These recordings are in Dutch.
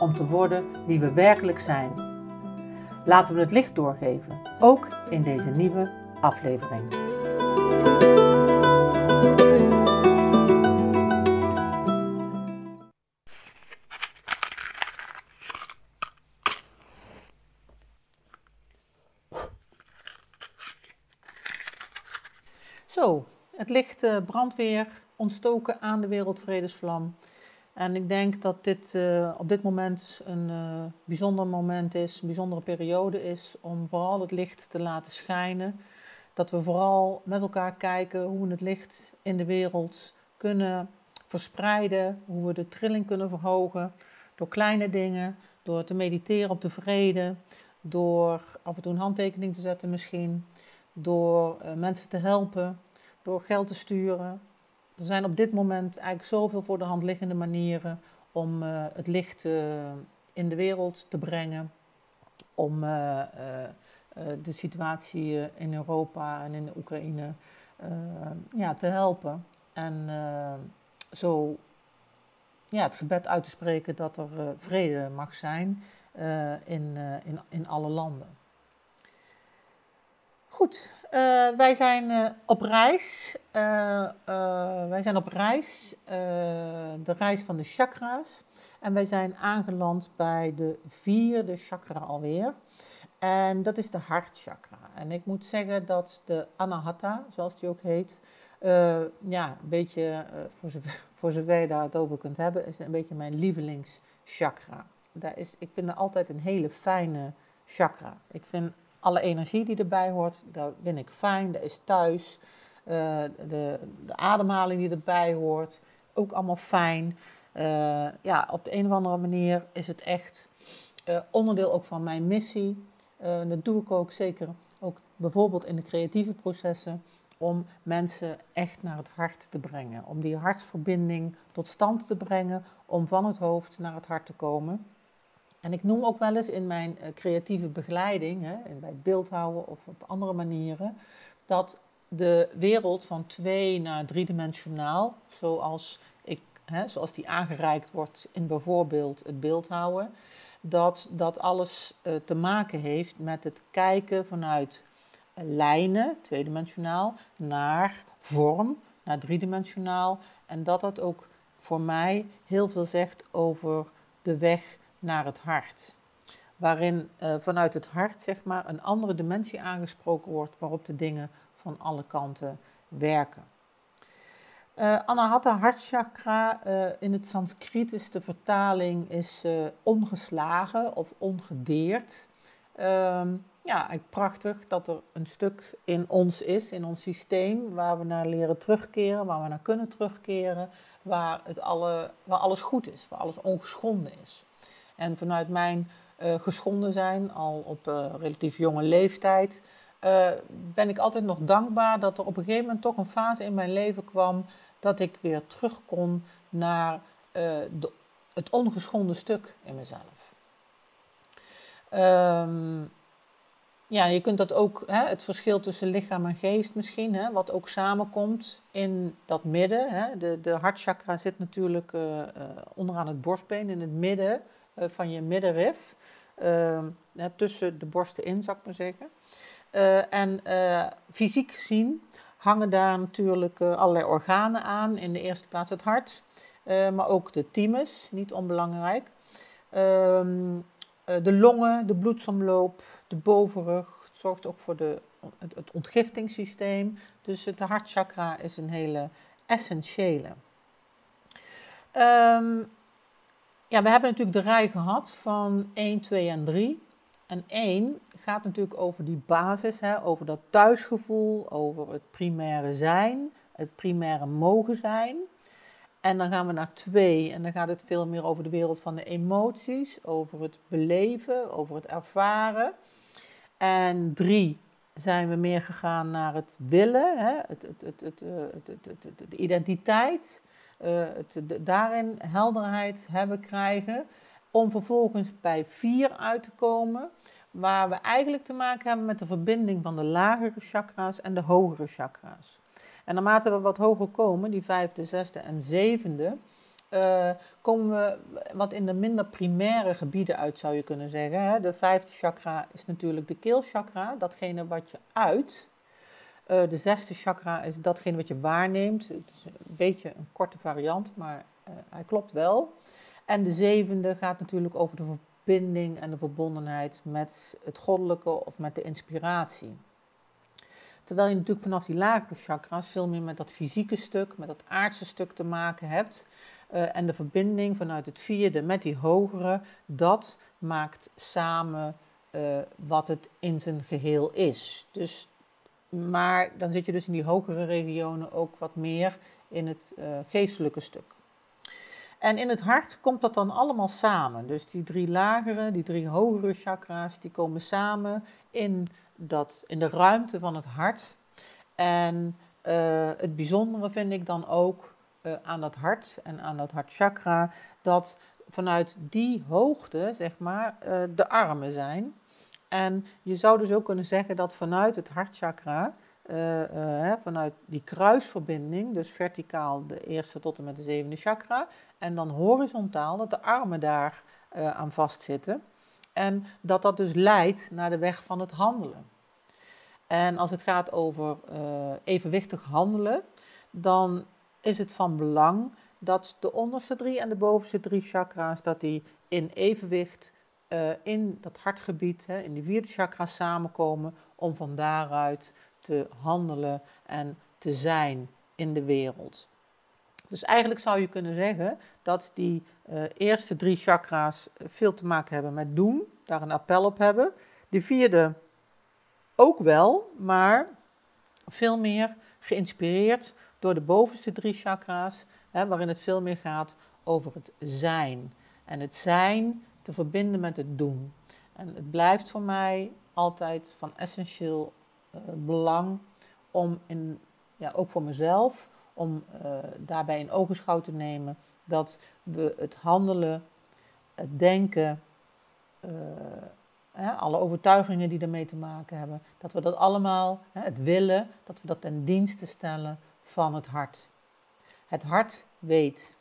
om te worden wie we werkelijk zijn. Laten we het licht doorgeven, ook in deze nieuwe aflevering. Zo, het licht uh, brandt weer ontstoken aan de wereldvredesvlam. En ik denk dat dit uh, op dit moment een uh, bijzonder moment is, een bijzondere periode is om vooral het licht te laten schijnen. Dat we vooral met elkaar kijken hoe we het licht in de wereld kunnen verspreiden, hoe we de trilling kunnen verhogen door kleine dingen, door te mediteren op de vrede, door af en toe een handtekening te zetten misschien, door uh, mensen te helpen, door geld te sturen, er zijn op dit moment eigenlijk zoveel voor de hand liggende manieren om uh, het licht uh, in de wereld te brengen. Om uh, de situatie in Europa en in de Oekraïne ja, te helpen. En zo ja, het gebed uit te spreken dat er vrede mag zijn in, in, in alle landen. Goed, uh, wij zijn op reis. Wij zijn op reis, de reis van de chakra's. En wij zijn aangeland bij de vierde chakra alweer. En dat is de hartchakra. En ik moet zeggen dat de anahata, zoals die ook heet, ja, een beetje, voor, zover, voor zover je daar het over kunt hebben, is een beetje mijn lievelingschakra. Daar is, ik vind dat altijd een hele fijne chakra. Ik vind alle energie die erbij hoort, daar vind ik fijn, dat is thuis. Uh, de, de, ademhaling die erbij hoort, ook allemaal fijn. Uh, ja, op de een of andere manier is het echt uh, onderdeel ook van mijn missie. dat doe ik ook zeker, ook bijvoorbeeld in de creatieve processen, om mensen echt naar het hart te brengen. Om die hartsverbinding tot stand te brengen, om van het hoofd naar het hart te komen. En ik noem ook wel eens in mijn uh, creatieve begeleiding, hè, bij beeldhouden of op andere manieren, dat de wereld van twee naar driedimensionaal, zoals, ik, hè, zoals die aangereikt wordt in bijvoorbeeld het beeldhouden, dat dat alles uh, te maken heeft met het kijken vanuit lijnen, tweedimensionaal, naar vorm, naar driedimensionaal. En dat dat ook voor mij heel veel zegt over de weg naar het hart. Waarin uh, vanuit het hart zeg maar, een andere dimensie aangesproken wordt waarop de dingen van alle kanten werken. Uh, Anahata hartchakra, uh, in het Sanskriet is de vertaling is, ongeslagen of ongedeerd. Um, ja, prachtig dat er een stuk in ons is, in ons systeem, waar we naar leren terugkeren, waar we naar kunnen terugkeren, waar, het alle, waar alles goed is, waar alles ongeschonden is. En vanuit mijn uh, geschonden zijn, al op uh, relatief jonge leeftijd, uh, ben ik altijd nog dankbaar dat er op een gegeven moment toch een fase in mijn leven kwam dat ik weer terug kon naar de, het ongeschonden stuk in mezelf. Um, ja, je kunt dat ook, hè, het verschil tussen lichaam en geest misschien, hè, wat ook samenkomt in dat midden. Hè. De, de hartchakra zit natuurlijk onderaan het borstbeen, in het midden eh, van je middenrif. Uh, tussen de borsten in, zou ik maar zeggen. Uh, en uh, fysiek gezien hangen daar natuurlijk allerlei organen aan. In de eerste plaats het hart, maar ook de thymus, niet onbelangrijk. Ehm, de longen, de bloedsomloop, de bovenrug. Het zorgt ook voor de, het, ontgiftingssysteem. Dus het hartchakra is een hele essentiële. Um, ja, we hebben natuurlijk de rij gehad van 1, 2 en 3. En 1 gaat natuurlijk over die basis, hè, over dat thuisgevoel, over het primaire zijn, het primaire mogen zijn. En dan gaan we naar twee en dan gaat het veel meer over de wereld van de emoties, over het beleven, over het ervaren. En drie zijn we meer gegaan naar het willen, hè? Het, het, het, het, de identiteit, het, daarin helderheid hebben krijgen, om vervolgens bij vier uit te komen, waar we eigenlijk te maken hebben met de verbinding van de lagere chakra's en de hogere chakra's. En naarmate we wat hoger komen, die vijfde, zesde en zevende, uh, komen we wat in de minder primaire gebieden uit, zou je kunnen zeggen. Hè. De vijfde chakra is natuurlijk de keelchakra, datgene wat je uit. Uh, de zesde chakra is datgene wat je waarneemt. Het is een beetje een korte variant, maar uh, hij klopt wel. En de zevende gaat natuurlijk over de verbinding en de verbondenheid met het goddelijke of met de inspiratie. Terwijl je natuurlijk vanaf die lagere chakras veel meer met dat fysieke stuk, met dat aardse stuk te maken hebt. Uh, en de verbinding vanuit het vierde met die hogere, dat maakt samen wat het in zijn geheel is. Dus, maar dan zit je dus in die hogere regionen ook wat meer in het uh, geestelijke stuk. En in het hart komt dat dan allemaal samen. Dus die drie lagere, die drie hogere chakra's, die komen samen in, dat, in de ruimte van het hart. En uh, het bijzondere vind ik dan ook uh, aan dat hart en aan dat hartchakra, dat vanuit die hoogte, zeg maar, de armen zijn. En je zou dus ook kunnen zeggen dat vanuit het hartchakra, uh, vanuit die kruisverbinding, dus verticaal de eerste tot en met de zevende chakra, en dan horizontaal dat de armen daar aan vastzitten. En dat dat dus leidt naar de weg van het handelen. En als het gaat over evenwichtig handelen, dan is het van belang dat de onderste drie en de bovenste drie chakra's, dat die in evenwicht uh, in dat hartgebied, hè, in die vierde chakra samenkomen, om van daaruit te handelen en te zijn in de wereld. Dus eigenlijk zou je kunnen zeggen dat die uh, eerste drie chakra's veel te maken hebben met doen, daar een appel op hebben. De vierde ook wel, maar veel meer geïnspireerd door de bovenste drie chakra's, hè, waarin het veel meer gaat over het zijn. En het zijn te verbinden met het doen. En het blijft voor mij altijd van essentieel uh, belang om, in, ja, ook voor mezelf, om uh, daarbij in ogenschouw te nemen dat we het handelen, het denken, hè, alle overtuigingen die ermee te maken hebben, dat we dat allemaal, hè, het willen, dat we dat ten dienste stellen van het hart. Het hart weet.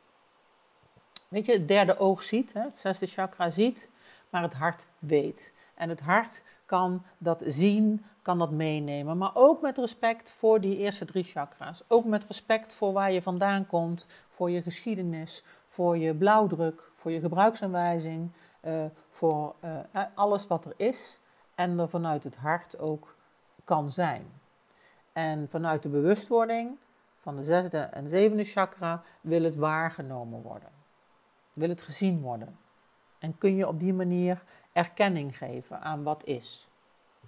Weet je, het derde oog ziet, hè, het zesde chakra ziet, maar het hart weet. En het hart kan dat zien, kan dat meenemen. Maar ook met respect voor die eerste drie chakra's. Ook met respect voor waar je vandaan komt, voor je geschiedenis, voor je blauwdruk, voor je gebruiksaanwijzing, uh, voor uh, alles wat er is en er vanuit het hart ook kan zijn. En vanuit de bewustwording van de zesde en zevende chakra wil het waargenomen worden. Wil het gezien worden. En kun je op die manier erkenning geven aan wat is.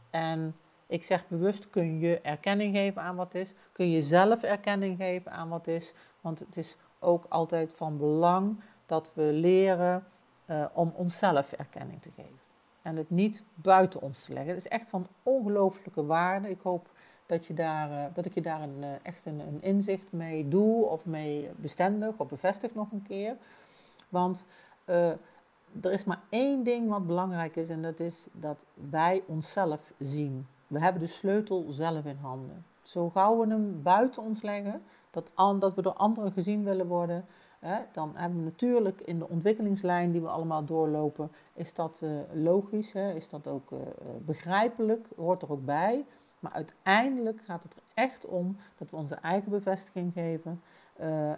En ik zeg bewust kun je erkenning geven aan wat is. Kun je zelf erkenning geven aan wat is. Want het is ook altijd van belang dat we leren uh, om onszelf erkenning te geven. En het niet buiten ons te leggen. Het is echt van ongelooflijke waarde. Ik hoop dat, je daar, uh, dat ik je daar een, uh, echt een, een, inzicht mee doe of mee bestendig of bevestig nog een keer. Want uh, er is maar één ding wat belangrijk is en dat is dat wij onszelf zien. We hebben de sleutel zelf in handen. Zo gauw we hem buiten ons leggen, dat, dat we door anderen gezien willen worden, hè, dan hebben we natuurlijk in de ontwikkelingslijn die we allemaal doorlopen, is dat logisch, hè, is dat ook begrijpelijk, hoort er ook bij. Maar uiteindelijk gaat het er echt om dat we onze eigen bevestiging geven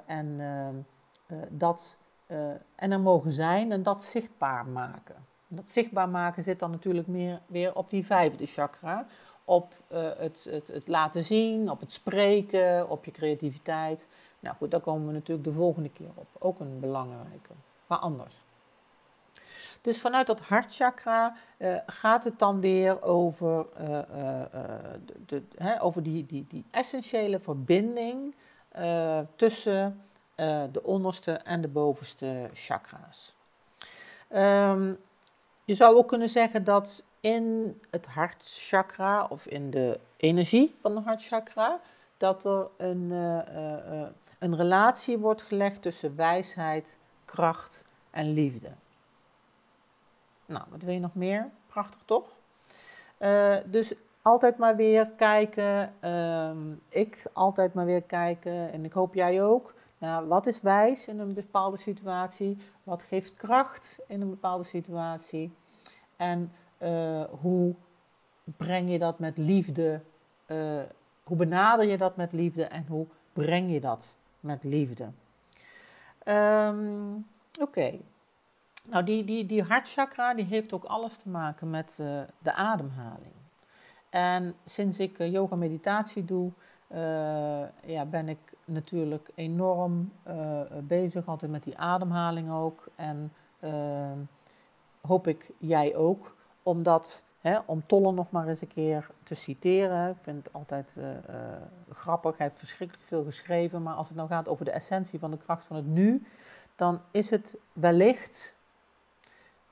en, uh, dat, en er mogen zijn en dat zichtbaar maken. En dat zichtbaar maken zit dan natuurlijk meer weer op die vijfde chakra. Op het, het, het laten zien, op het spreken, op je creativiteit. Nou goed, daar komen we natuurlijk de volgende keer op. Ook een belangrijke, maar anders. Dus vanuit dat hartchakra uh, gaat het dan weer over, de, de, hè, over die, die, die essentiële verbinding tussen uh, de onderste en de bovenste chakra's. Um, je zou ook kunnen zeggen dat in het hartchakra of in de energie van het hartchakra, dat er een, uh, een relatie wordt gelegd tussen wijsheid, kracht en liefde. Nou, wat wil je nog meer? Prachtig toch? Dus altijd maar weer kijken. Uh, ik altijd maar weer kijken. En ik hoop jij ook. Nou, wat is wijs in een bepaalde situatie? Wat geeft kracht in een bepaalde situatie? En uh, hoe breng je dat met liefde? Uh, hoe benader je dat met liefde en hoe breng je dat met liefde? Um, Oké. Nou, die, die, die hartchakra die heeft ook alles te maken met uh, de ademhaling. En sinds ik uh, yoga meditatie doe, ja, ben ik natuurlijk enorm bezig, altijd met die ademhaling ook. En hoop ik jij ook, omdat, hè, om Tolle nog maar eens een keer te citeren. Ik vind het altijd grappig, hij heeft verschrikkelijk veel geschreven, maar als het nou gaat over de essentie van de kracht van het nu, dan is het wellicht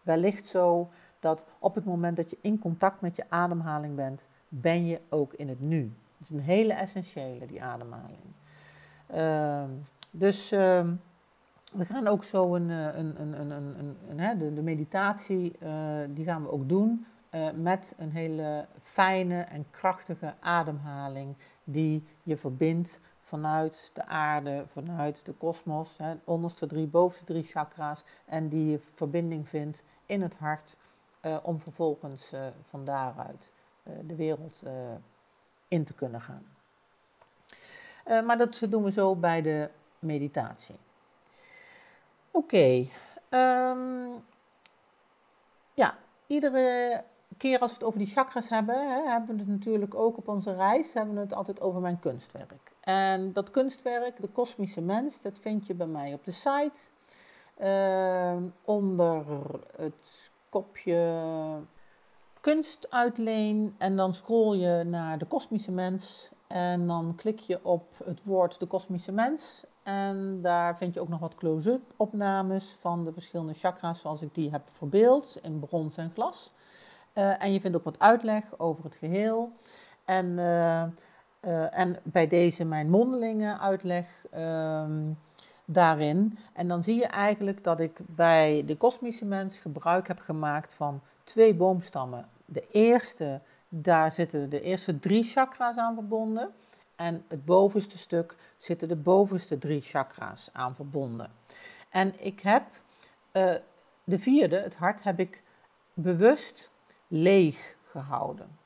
wellicht zo dat op het moment dat je in contact met je ademhaling bent, ben je ook in het nu. Het is een hele essentiële, die ademhaling. Uh, dus uh, we gaan ook zo een, eh, een, een, een, de, de, meditatie, uh, die gaan we ook doen uh, met een hele fijne en krachtige ademhaling die je verbindt vanuit de aarde, vanuit de kosmos, onderste drie, bovenste drie chakra's, en die je verbinding vindt in het hart, om vervolgens van daaruit de wereld in te kunnen gaan. Maar dat doen we zo bij de meditatie. Oké, um, ja, iedere keer als we het over die chakras hebben, hè, hebben we het natuurlijk ook op onze reis, hebben we het altijd over mijn kunstwerk. En dat kunstwerk, de kosmische mens, dat vind je bij mij op de site. Uh, onder het kopje kunstuitleen. En dan scroll je naar de kosmische mens. En dan klik je op het woord de kosmische mens. En daar vind je ook nog wat close-up opnames van de verschillende chakra's zoals ik die heb verbeeld in brons en glas. Uh, en je vindt ook wat uitleg over het geheel. En, uh, uh, en bij deze mijn mondelinge uitleg ehm, daarin. En dan zie je eigenlijk dat ik bij de kosmische mens gebruik heb gemaakt van twee boomstammen. De eerste, daar zitten de eerste drie chakra's aan verbonden. En het bovenste stuk zitten de bovenste drie chakra's aan verbonden. En ik heb uh, de vierde, het hart, heb ik bewust leeg gehouden.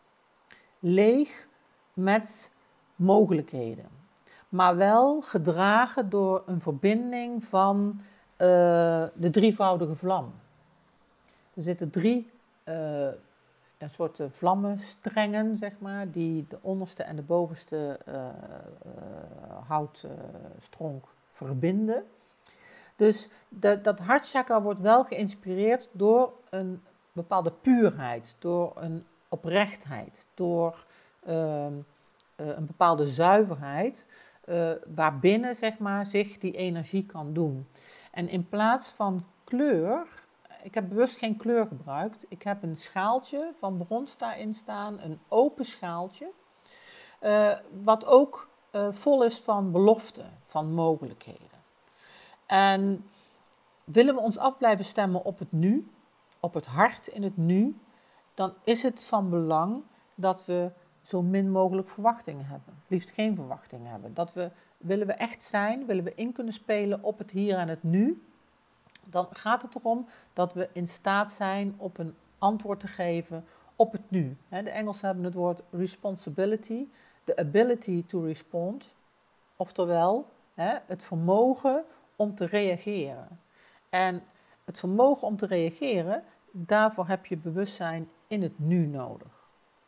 Leeg met mogelijkheden maar wel gedragen door een verbinding van uh, de drievoudige vlam. Er zitten drie uh, een soort vlammenstrengen, zeg maar, die de onderste en de bovenste uh, houtstronk verbinden. Dus dat hartchakra wordt wel geïnspireerd door een bepaalde puurheid, door een oprechtheid, door ehm, een bepaalde zuiverheid, uh, waarbinnen zeg maar, zich die energie kan doen. En in plaats van kleur, ik heb bewust geen kleur gebruikt. Ik heb een schaaltje van brons daarin staan, een open schaaltje, uh, wat ook uh, vol is van beloften, van mogelijkheden. En willen we ons af blijven stemmen op het nu, op het hart in het nu, dan is het van belang dat we zo min mogelijk verwachtingen hebben. Liefst geen verwachtingen hebben. Dat we, willen we echt zijn, willen we in kunnen spelen op het hier en het nu, dan gaat het erom dat we in staat zijn op een antwoord te geven op het nu. De Engelsen hebben het woord responsibility, the ability to respond, oftewel het vermogen om te reageren. En het vermogen om te reageren, daarvoor heb je bewustzijn in het nu nodig.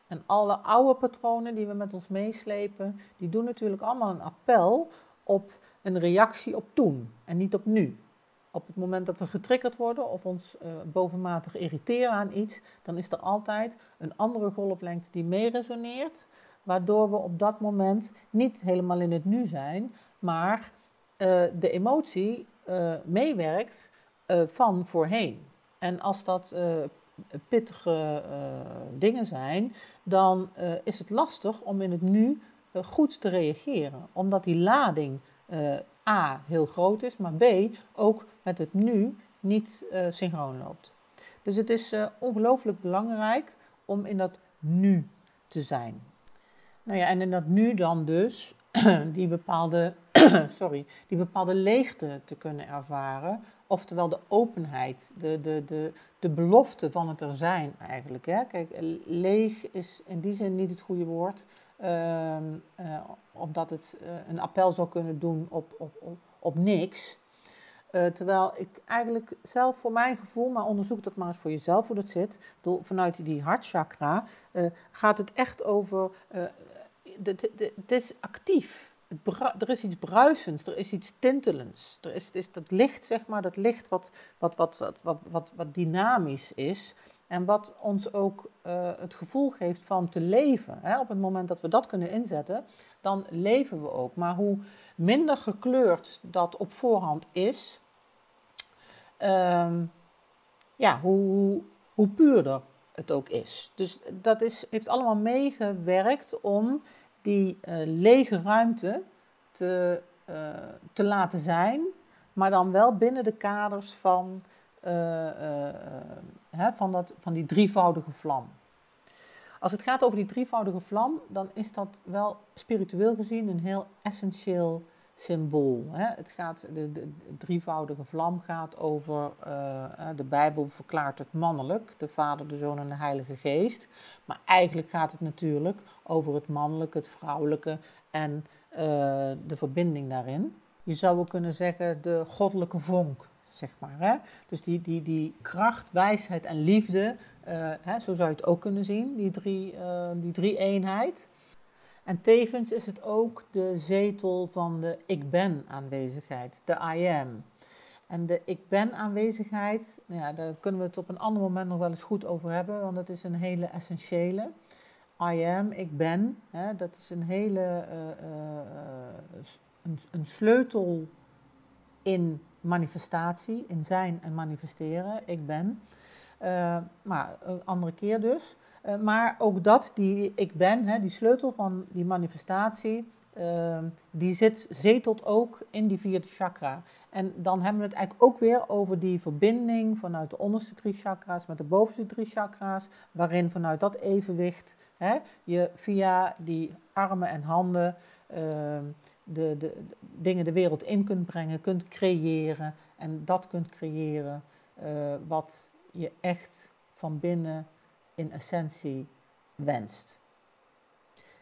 En alle oude patronen die we met ons meeslepen, die doen natuurlijk allemaal een appel op een reactie op toen en niet op nu. Op het moment dat we getriggerd worden of ons uh, bovenmatig irriteren aan iets, dan is er altijd een andere golflengte die mee resoneert, waardoor we op dat moment niet helemaal in het nu zijn, maar de emotie meewerkt van voorheen. En als dat pittige dingen zijn, dan is het lastig om in het nu goed te reageren. Omdat die lading A heel groot is, maar B ook met het nu niet uh, synchroon loopt. Dus het is uh, ongelooflijk belangrijk om in dat nu te zijn. Nou ja, en in dat nu dan dus die bepaalde, sorry, die bepaalde leegte te kunnen ervaren. Oftewel de openheid, de, de, de, de belofte van het er zijn eigenlijk. Hè? Kijk, leeg is in die zin niet het goede woord. Uh, uh, omdat het uh, een appel zou kunnen doen op, op, op, op niks. Uh, terwijl ik eigenlijk zelf voor mijn gevoel, maar onderzoek dat maar eens voor jezelf hoe dat zit, door, vanuit die hartchakra, gaat het echt over, het is actief. er is iets bruisends, er is iets tintelends. Er is, is dat licht, zeg maar, dat licht wat, wat, wat, wat, wat, wat, wat dynamisch is. En wat ons ook uh, het gevoel geeft van te leven. Hè? Op het moment dat we dat kunnen inzetten, dan leven we ook. Maar hoe minder gekleurd dat op voorhand is, um, ja, hoe, hoe puurder het ook is. Dus dat is, heeft allemaal meegewerkt om die uh, lege ruimte te, uh, te laten zijn, maar dan wel binnen de kaders van hè, van, dat, van die drievoudige vlam. Als het gaat over die drievoudige vlam, dan is dat wel spiritueel gezien een heel essentieel symbool. Hè. Het gaat, de, de, drievoudige vlam gaat over, de Bijbel verklaart het mannelijk, de Vader, de Zoon en de Heilige Geest. Maar eigenlijk gaat het natuurlijk over het mannelijke, het vrouwelijke en de verbinding daarin. Je zou ook kunnen zeggen de goddelijke vonk zeg maar. Hè? Dus die, die, die kracht, wijsheid en liefde, uh, hè, zo zou je het ook kunnen zien, die drie, uh, die drie eenheid. En tevens is het ook de zetel van de ik ben aanwezigheid, de I am. En de ik ben aanwezigheid, nou ja, daar kunnen we het op een ander moment nog wel eens goed over hebben, want dat is een hele essentiële. I am, ik ben, hè, dat is een hele uh, een, een sleutel in manifestatie, in zijn en manifesteren, ik ben. Uh, maar een andere keer dus. Uh, maar ook dat, die ik ben, hè, die sleutel van die manifestatie, uh, die zit, zetelt ook in die vierde chakra. En dan hebben we het eigenlijk ook weer over die verbinding vanuit de onderste drie chakra's met de bovenste drie chakra's, waarin vanuit dat evenwicht hè, je via die armen en handen de, de, dingen de wereld in kunt brengen, kunt creëren en dat kunt creëren uh, wat je echt van binnen in essentie wenst.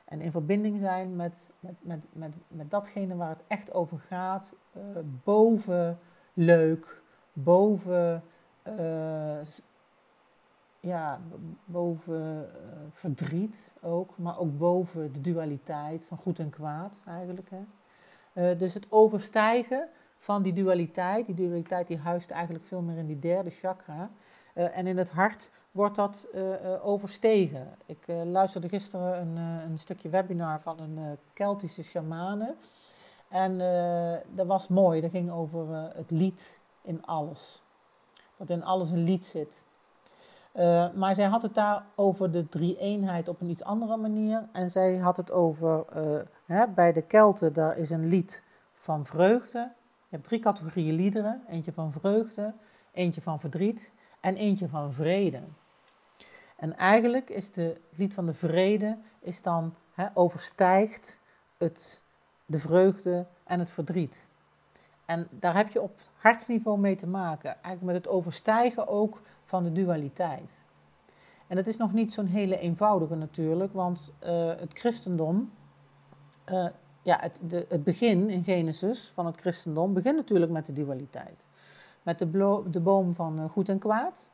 En in verbinding zijn met, met, met, met, met datgene waar het echt over gaat, uh, boven leuk, boven uh, ja, boven uh, verdriet ook, maar ook boven de dualiteit van goed en kwaad eigenlijk. Hè. Uh, dus het overstijgen van die dualiteit, die dualiteit die huist eigenlijk veel meer in die derde chakra. Uh, en in het hart wordt dat overstegen. Ik luisterde gisteren een, een, stukje webinar van een Keltische shamane. En dat was mooi, dat ging over het lied in alles. Dat in alles een lied zit. Uh, maar zij had het daar over de drie-eenheid op een iets andere manier. En zij had het over, uh, hè, bij de Kelten, daar is een lied van vreugde. Je hebt drie categorieën liederen. Eentje van vreugde, eentje van verdriet en eentje van vrede. En eigenlijk is de, het lied van de vrede is dan, hè, overstijgt het, de vreugde en het verdriet. En daar heb je op hartsniveau mee te maken. Eigenlijk met het overstijgen ook van de dualiteit. En dat is nog niet zo'n hele eenvoudige natuurlijk, want uh, het christendom, uh, ja, het, de, het begin in Genesis van het christendom begint natuurlijk met de dualiteit. Met de, de boom van uh, goed en kwaad,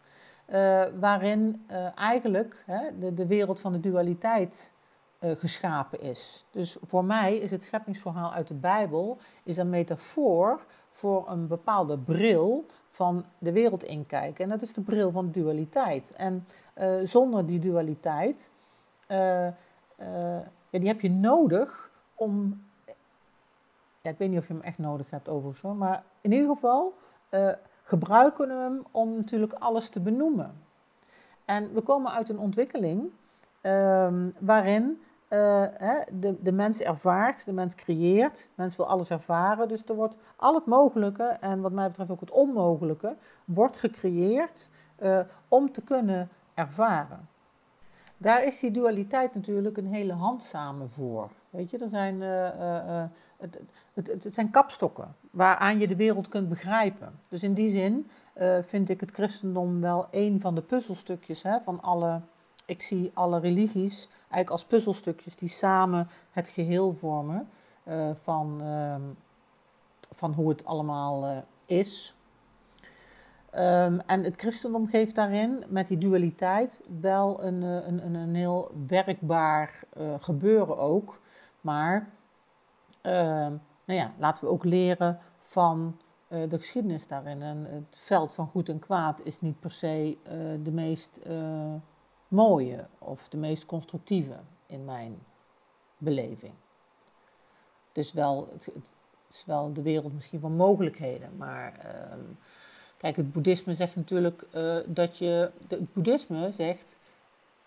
waarin eigenlijk hè, de, de wereld van de dualiteit geschapen is. Dus voor mij is het scheppingsverhaal uit de Bijbel is een metafoor voor een bepaalde bril van de wereld inkijken. En dat is de bril van dualiteit. En uh, zonder die dualiteit, uh, uh, ja, die heb je nodig om ja, ik weet niet of je hem echt nodig hebt overigens hoor, maar in ieder geval gebruiken we hem om natuurlijk alles te benoemen. En we komen uit een ontwikkeling um, waarin uh, hè, de, de mens ervaart, de mens creëert, de mens wil alles ervaren. Dus er wordt al het mogelijke, en wat mij betreft ook het onmogelijke, wordt gecreëerd uh, om te kunnen ervaren. Daar is die dualiteit natuurlijk een hele handzame voor. Weet je, er zijn, uh, het, het, het, zijn kapstokken waaraan je de wereld kunt begrijpen. Dus in die zin vind ik het christendom wel een van de puzzelstukjes hè, van alle, ik zie alle religies eigenlijk als puzzelstukjes die samen het geheel vormen van, ehm, van hoe het allemaal is. Um, en het christendom geeft daarin, met die dualiteit, wel een, een, een, een heel werkbaar gebeuren ook. Maar uh, nou ja, laten we ook leren van de geschiedenis daarin. En het veld van goed en kwaad is niet per se de meest mooie of de meest constructieve in mijn beleving. Dus wel, het, het is wel de wereld misschien van mogelijkheden, maar ehm, Kijk, het boeddhisme zegt natuurlijk uh, dat je. Het boeddhisme zegt.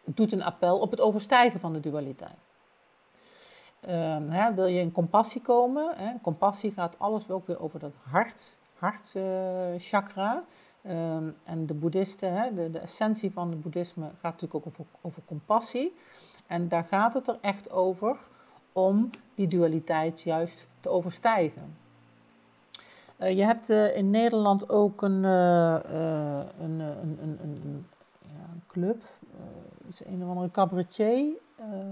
Het doet een appel op het overstijgen van de dualiteit. Um, hè, wil je in compassie komen? Hè, compassie gaat alles ook weer over dat hart, hartchakra. Uh, um, en de boeddhisten, hè, de, de, essentie van het boeddhisme gaat natuurlijk ook over, over compassie. En daar gaat het er echt over om die dualiteit juist te overstijgen. Uh, je hebt uh, in Nederland ook een, uh, een, een, een, een, ja, club. is een of andere cabaretier.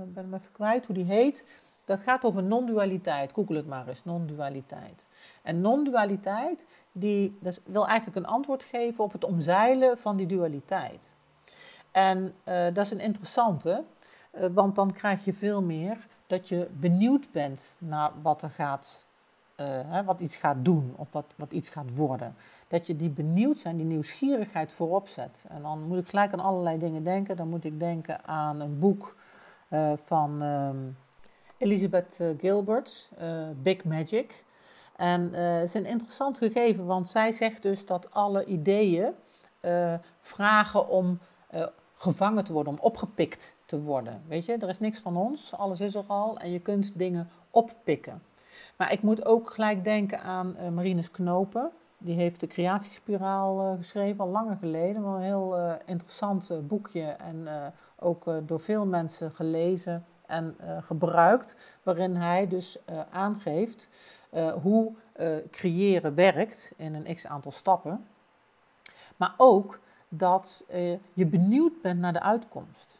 Ben hem even kwijt hoe die heet. Dat gaat over non-dualiteit. Google het maar eens, non-dualiteit. En non-dualiteit, die dat wil eigenlijk een antwoord geven op het omzeilen van die dualiteit. En dat is een interessante, want dan krijg je veel meer dat je benieuwd bent naar wat er gaat uh, hè, wat iets gaat doen of wat, wat iets gaat worden. Dat je die benieuwd zijn, die nieuwsgierigheid voorop zet. En dan moet ik gelijk aan allerlei dingen denken. Dan moet ik denken aan een boek van um, Elizabeth Gilbert, Big Magic. En het is een interessant gegeven, want zij zegt dus dat alle ideeën vragen om gevangen te worden, om opgepikt te worden. Weet je, er is niks van ons, alles is er al en je kunt dingen oppikken. Maar ik moet ook gelijk denken aan Marines Knopen. Die heeft de creatiespiraal geschreven, al langer geleden. Maar een heel interessant boekje en ook door veel mensen gelezen en gebruikt. Waarin hij dus aangeeft hoe creëren werkt in een x aantal stappen. Maar ook dat je benieuwd bent naar de uitkomst.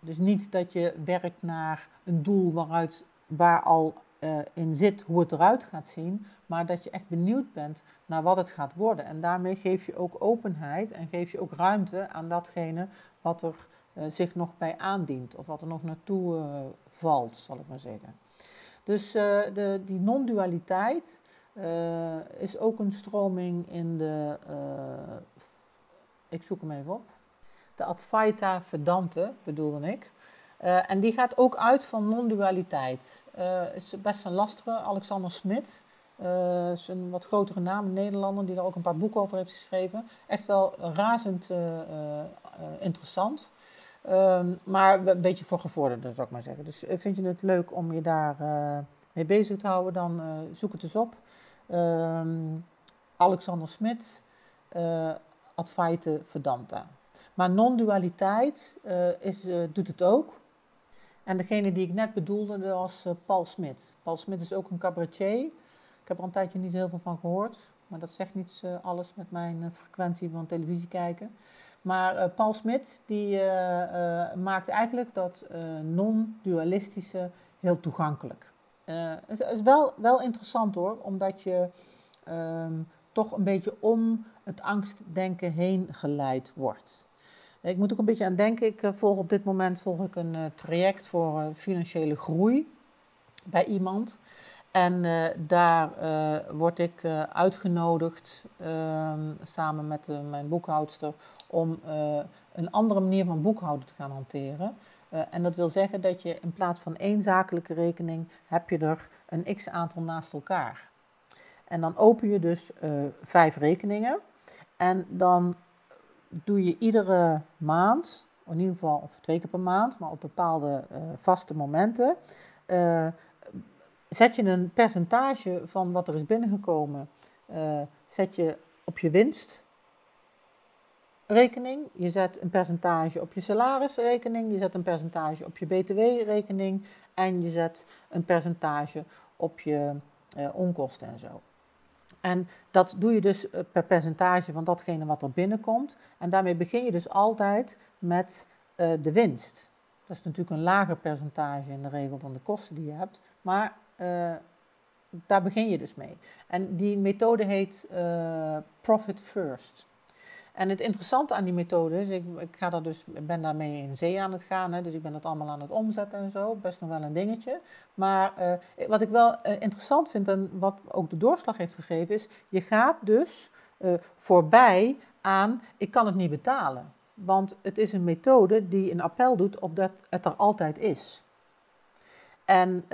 Dus niet dat je werkt naar een doel waaruit, waar al uh, in zit hoe het eruit gaat zien, maar dat je echt benieuwd bent naar wat het gaat worden. En daarmee geef je ook openheid en geef je ook ruimte aan datgene wat er uh, zich nog bij aandient of wat er nog naartoe uh, valt, zal ik maar zeggen. Dus de, die non-dualiteit is ook een stroming in de, ik zoek hem even op, de Advaita Vedanta bedoelde ik. En die gaat ook uit van non-dualiteit. Is best een lastige, Alexander Smit. Is een wat grotere naam, een Nederlander, die daar ook een paar boeken over heeft geschreven. Echt wel razend interessant. Um, maar een beetje voor gevorderden, zou ik maar zeggen. Dus vind je het leuk om je daar mee bezig te houden, dan zoek het eens op. Um, Alexander Smit, Advaite Vedanta. Maar non-dualiteit is, doet het ook. En degene die ik net bedoelde was uh, Paul Smit. Paul Smit is ook een cabaretier. Ik heb er een tijdje niet heel veel van gehoord. Maar dat zegt niet uh, alles met mijn uh, frequentie van televisie kijken. Maar Paul Smit die maakt eigenlijk dat non-dualistische heel toegankelijk. Het is, is, wel, wel interessant hoor, omdat je um, toch een beetje om het angstdenken heen geleid wordt. Ik moet ook een beetje aan denken. Ik eh, volg op dit moment volg ik een traject voor financiële groei bij iemand. En daar word ik uitgenodigd ehm, samen met mijn boekhoudster om een andere manier van boekhouden te gaan hanteren. Uh, en dat wil zeggen dat je in plaats van één zakelijke rekening, heb je er een x aantal naast elkaar. En dan open je dus uh, vijf rekeningen. En dan doe je iedere maand, in ieder geval of twee keer per maand, maar op bepaalde vaste momenten, zet je een percentage van wat er is binnengekomen, zet je op je winst rekening, je zet een percentage op je salarisrekening, je zet een percentage op je btw-rekening en je zet een percentage op je uh, onkosten en zo. En dat doe je dus eh, per percentage van datgene wat er binnenkomt. En daarmee begin je dus altijd met uh, de winst. Dat is natuurlijk een lager percentage in de regel dan de kosten die je hebt. Maar daar begin je dus mee. En die methode heet Profit First. En het interessante aan die methode is, ik, ik ga daar dus, ben daarmee in zee aan het gaan, hè, dus ik ben het allemaal aan het omzetten en zo, best nog wel een dingetje. Maar uh, wat ik wel uh, interessant vind en wat ook de doorslag heeft gegeven is, je gaat dus uh, voorbij aan, ik kan het niet betalen. Want het is een methode die een appel doet op dat het er altijd is. En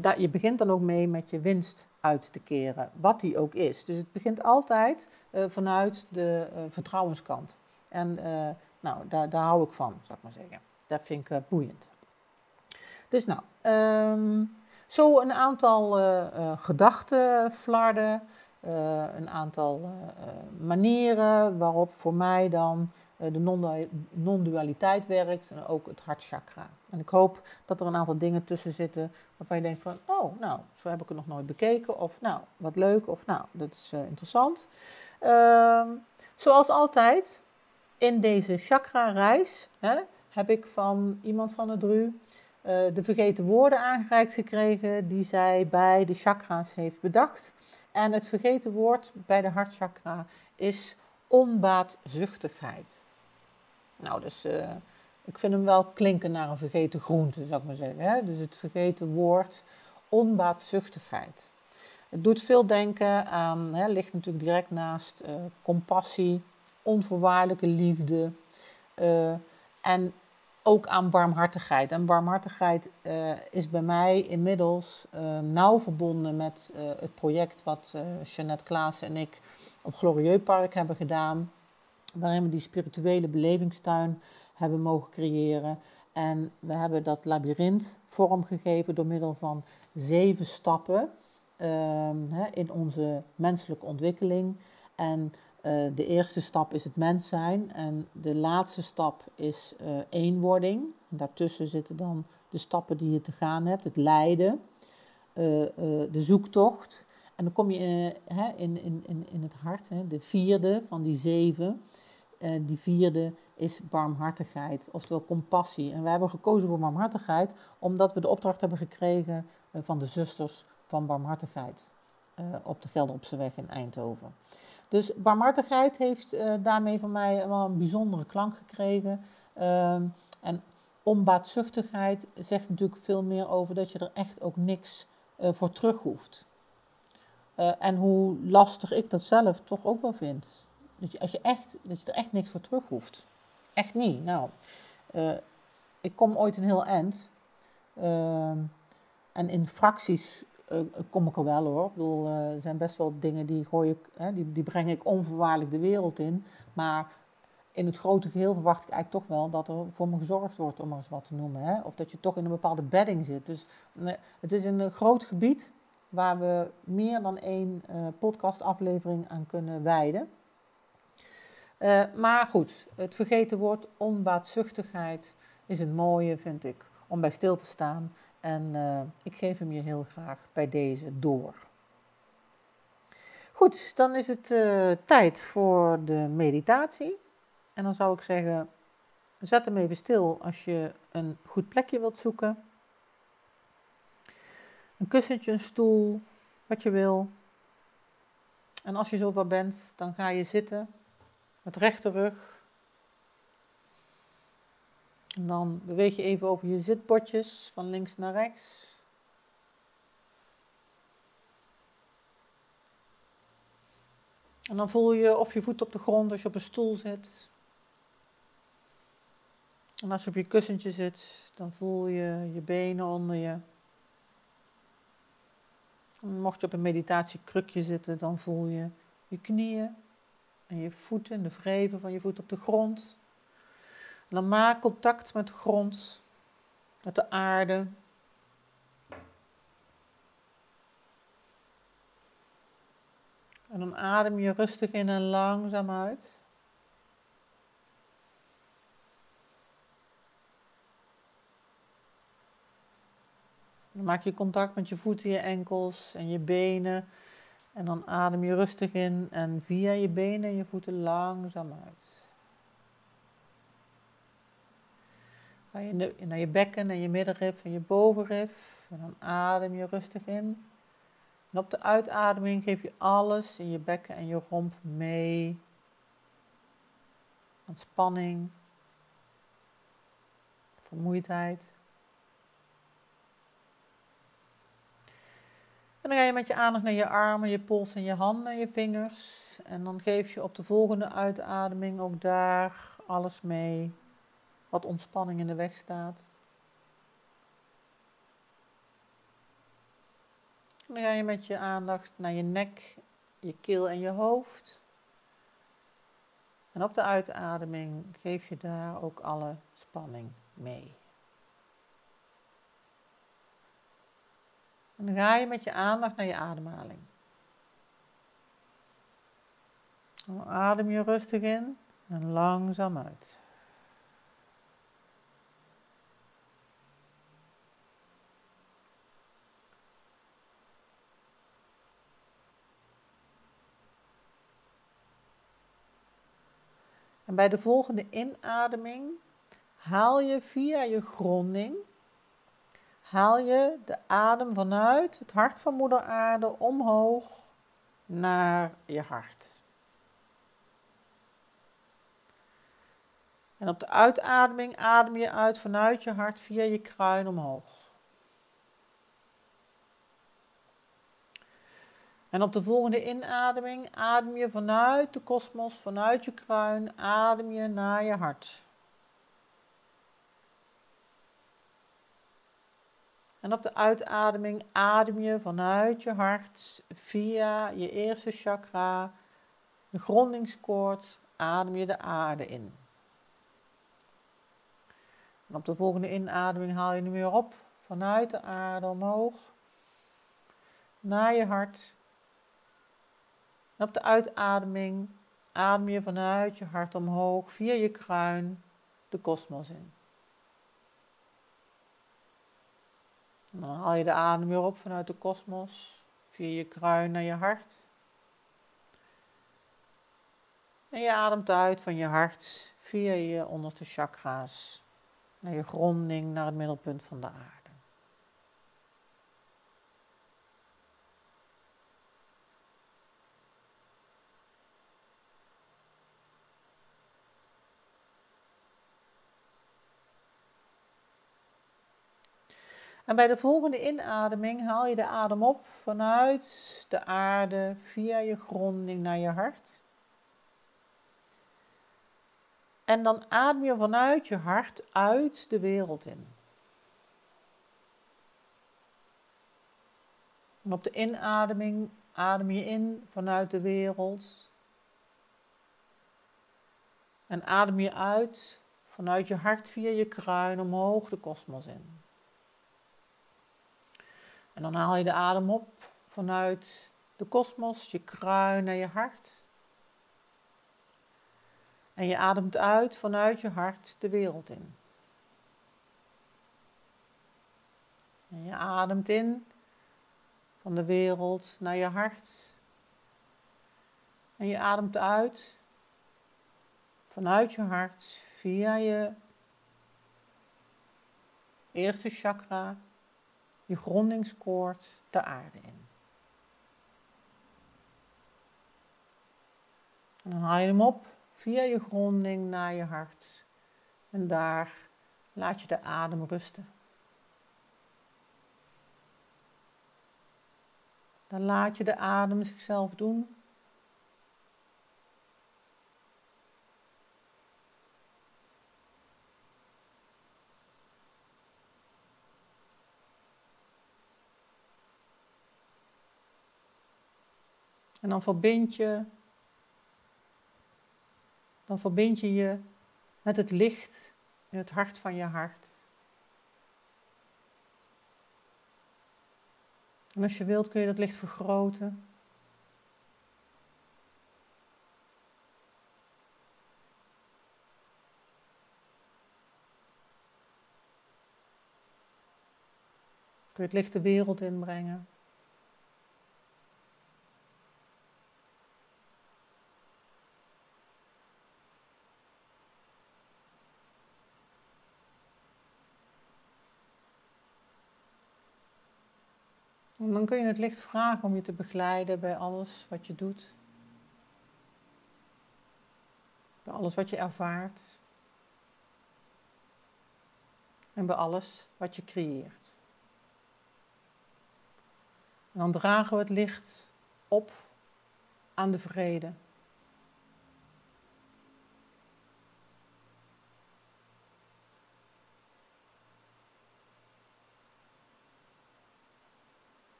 daar, je begint dan ook mee met je winst uit te keren, wat die ook is. Dus het begint altijd vanuit de uh, vertrouwenskant. En uh, nou, daar, daar hou ik van, zou ik maar zeggen. Dat vind ik boeiend. Dus nou, um, zo een aantal gedachten flarden, een aantal manieren waarop voor mij dan de non-dualiteit werkt en ook het hartchakra. En ik hoop dat er een aantal dingen tussen zitten waarvan je denkt van, oh, nou, zo heb ik het nog nooit bekeken. Of nou, wat leuk. Of nou, dat is interessant. Uh, zoals altijd, in deze chakra-reis heb ik van iemand van het DRU uh, de vergeten woorden aangereikt gekregen die zij bij de chakra's heeft bedacht. En het vergeten woord bij de hartchakra is onbaatzuchtigheid. Nou, dus uh, ik vind hem wel klinken naar een vergeten groente, zou ik maar zeggen. Hè? Dus het vergeten woord onbaatzuchtigheid. Het doet veel denken aan, hè, ligt natuurlijk direct naast uh, compassie, onvoorwaardelijke liefde uh, en ook aan barmhartigheid. En barmhartigheid uh, is bij mij inmiddels nauw verbonden met het project wat Jeannette Klaas en ik op Glorieux Park hebben gedaan, waarin we die spirituele belevingstuin hebben mogen creëren. En we hebben dat labyrint vormgegeven door middel van zeven stappen in onze menselijke ontwikkeling. En uh, de eerste stap is het mens zijn en de laatste stap is uh, eenwording. En daartussen zitten dan de stappen die je te gaan hebt, het lijden, uh, de zoektocht. En dan kom je in, in, in, in het hart, de vierde van die zeven. die vierde is barmhartigheid, oftewel compassie. En wij hebben gekozen voor barmhartigheid omdat we de opdracht hebben gekregen van de zusters van barmhartigheid uh, op de Gelderopseweg in Eindhoven. Dus barmhartigheid heeft uh, daarmee van mij wel een bijzondere klank gekregen. Ehm, en onbaatzuchtigheid zegt natuurlijk veel meer over dat je er echt ook niks voor terug hoeft. en hoe lastig ik dat zelf toch ook wel vind. Dat als je, echt, dat je er echt niks voor terug hoeft. Echt niet. Nou, ik kom ooit een heel eind. Uh, en in fracties uh, kom ik er wel hoor. Ik bedoel, er zijn best wel dingen die, gooi ik, die, die breng ik onvoorwaardelijk de wereld in. Maar in het grote geheel verwacht ik eigenlijk toch wel dat er voor me gezorgd wordt, om maar eens wat te noemen. Hè? Of dat je toch in een bepaalde bedding zit. Dus het is een groot gebied waar we meer dan één podcastaflevering aan kunnen wijden. Maar goed, het vergeten woord onbaatzuchtigheid is een mooie, vind ik, om bij stil te staan. En uh, ik geef hem je heel graag bij deze door. Goed, dan is het uh, tijd voor de meditatie. En dan zou ik zeggen, zet hem even stil als je een goed plekje wilt zoeken. Een kussentje, een stoel, wat je wil. En als je zover bent, dan ga je zitten met rechte rug. En dan beweeg je even over je zitbordjes van links naar rechts. En dan voel je of je voet op de grond als je op een stoel zit. En als je op je kussentje zit, dan voel je je benen onder je. En mocht je op een meditatiekrukje zitten, dan voel je je knieën en je voeten, de wreven van je voet op de grond. En dan maak contact met de grond, met de aarde. En dan adem je rustig in en langzaam uit. Dan maak je contact met je voeten, je enkels en je benen. En dan adem je rustig in en via je benen en je voeten langzaam uit. Ga je naar je bekken en je middenrif en je bovenrif. En dan adem je rustig in. En op de uitademing geef je alles in je bekken en je romp mee. Ontspanning, vermoeidheid. En dan ga je met je aandacht naar je armen, je pols en je handen en je vingers. En dan geef je op de volgende uitademing ook daar alles mee wat ontspanning in de weg staat. En dan ga je met je aandacht naar je nek, je keel en je hoofd. En op de uitademing geef je daar ook alle spanning mee. En dan ga je met je aandacht naar je ademhaling. Adem je rustig in en langzaam uit. En bij de volgende inademing haal je via je gronding haal je de adem vanuit het hart van moeder aarde omhoog naar je hart. En op de uitademing adem je uit vanuit je hart via je kruin omhoog. En op de volgende inademing adem je vanuit de kosmos, vanuit je kruin, adem je naar je hart. En op de uitademing adem je vanuit je hart via je eerste chakra, de grondingskoord, adem je de aarde in. En op de volgende inademing haal je nu weer op vanuit de aarde omhoog naar je hart. En op de uitademing adem je vanuit je hart omhoog via je kruin de kosmos in. dan haal je de adem weer op vanuit de kosmos, via je kruin naar je hart. En je ademt uit van je hart via je onderste chakra's naar je gronding, naar het middelpunt van de aarde. En bij de volgende inademing haal je de adem op vanuit de aarde via je gronding naar je hart. En dan adem je vanuit je hart uit de wereld in. En op de inademing adem je in vanuit de wereld. En adem je uit vanuit je hart via je kruin omhoog de kosmos in. En dan haal je de adem op vanuit de kosmos, je kruin naar je hart. En je ademt uit vanuit je hart de wereld in. En je ademt in van de wereld naar je hart. En je ademt uit vanuit je hart via je eerste chakra je grondingskoord de aarde in. En dan haal je hem op via je gronding naar je hart. En daar laat je de adem rusten. Dan laat je de adem zichzelf doen. En dan verbind je, dan verbind je je met het licht in het hart van je hart. En als je wilt kun je dat licht vergroten. Kun je het licht de wereld inbrengen. Dan kun je het licht vragen om je te begeleiden bij alles wat je doet. Bij alles wat je ervaart. En bij alles wat je creëert. En dan dragen we het licht op aan de vrede.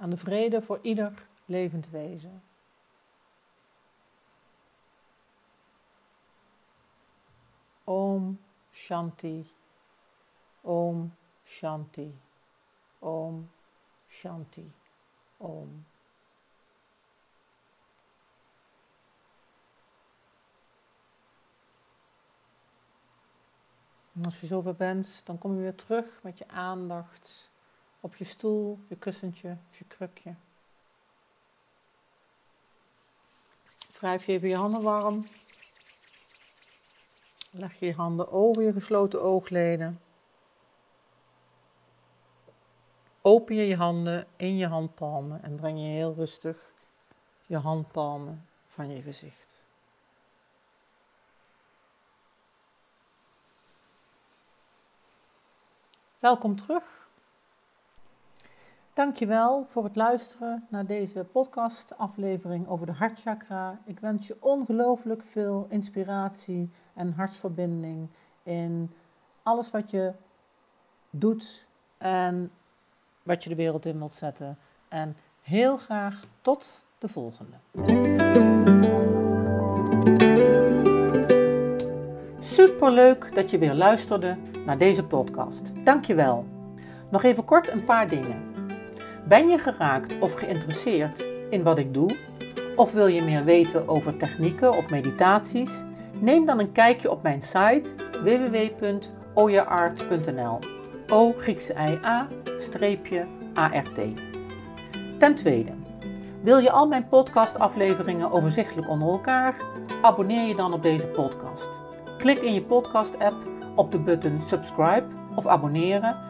Aan de vrede voor ieder levend wezen. Om Shanti. Om Shanti. Om Shanti. Om. En als je zover bent, dan kom je weer terug met je aandacht op je stoel, je kussentje of je krukje. Wrijf je even je handen warm. Leg je handen over je gesloten oogleden. Open je je handen in je handpalmen en breng je heel rustig je handpalmen van je gezicht. Welkom terug. Dankjewel voor het luisteren naar deze podcast aflevering over de hartchakra. Ik wens je ongelooflijk veel inspiratie en hartsverbinding in alles wat je doet en wat je de wereld in wilt zetten. En heel graag tot de volgende. Superleuk dat je weer luisterde naar deze podcast. Dankjewel. Nog even kort een paar dingen. Ben je geraakt of geïnteresseerd in wat ik doe? Of wil je meer weten over technieken of meditaties? Neem dan een kijkje op mijn site www.oyaart.nl. O Griekse I A streepje ART. Ten tweede, wil je al mijn podcastafleveringen overzichtelijk onder elkaar? Abonneer je dan op deze podcast. Klik in je podcast-app op de button subscribe of abonneren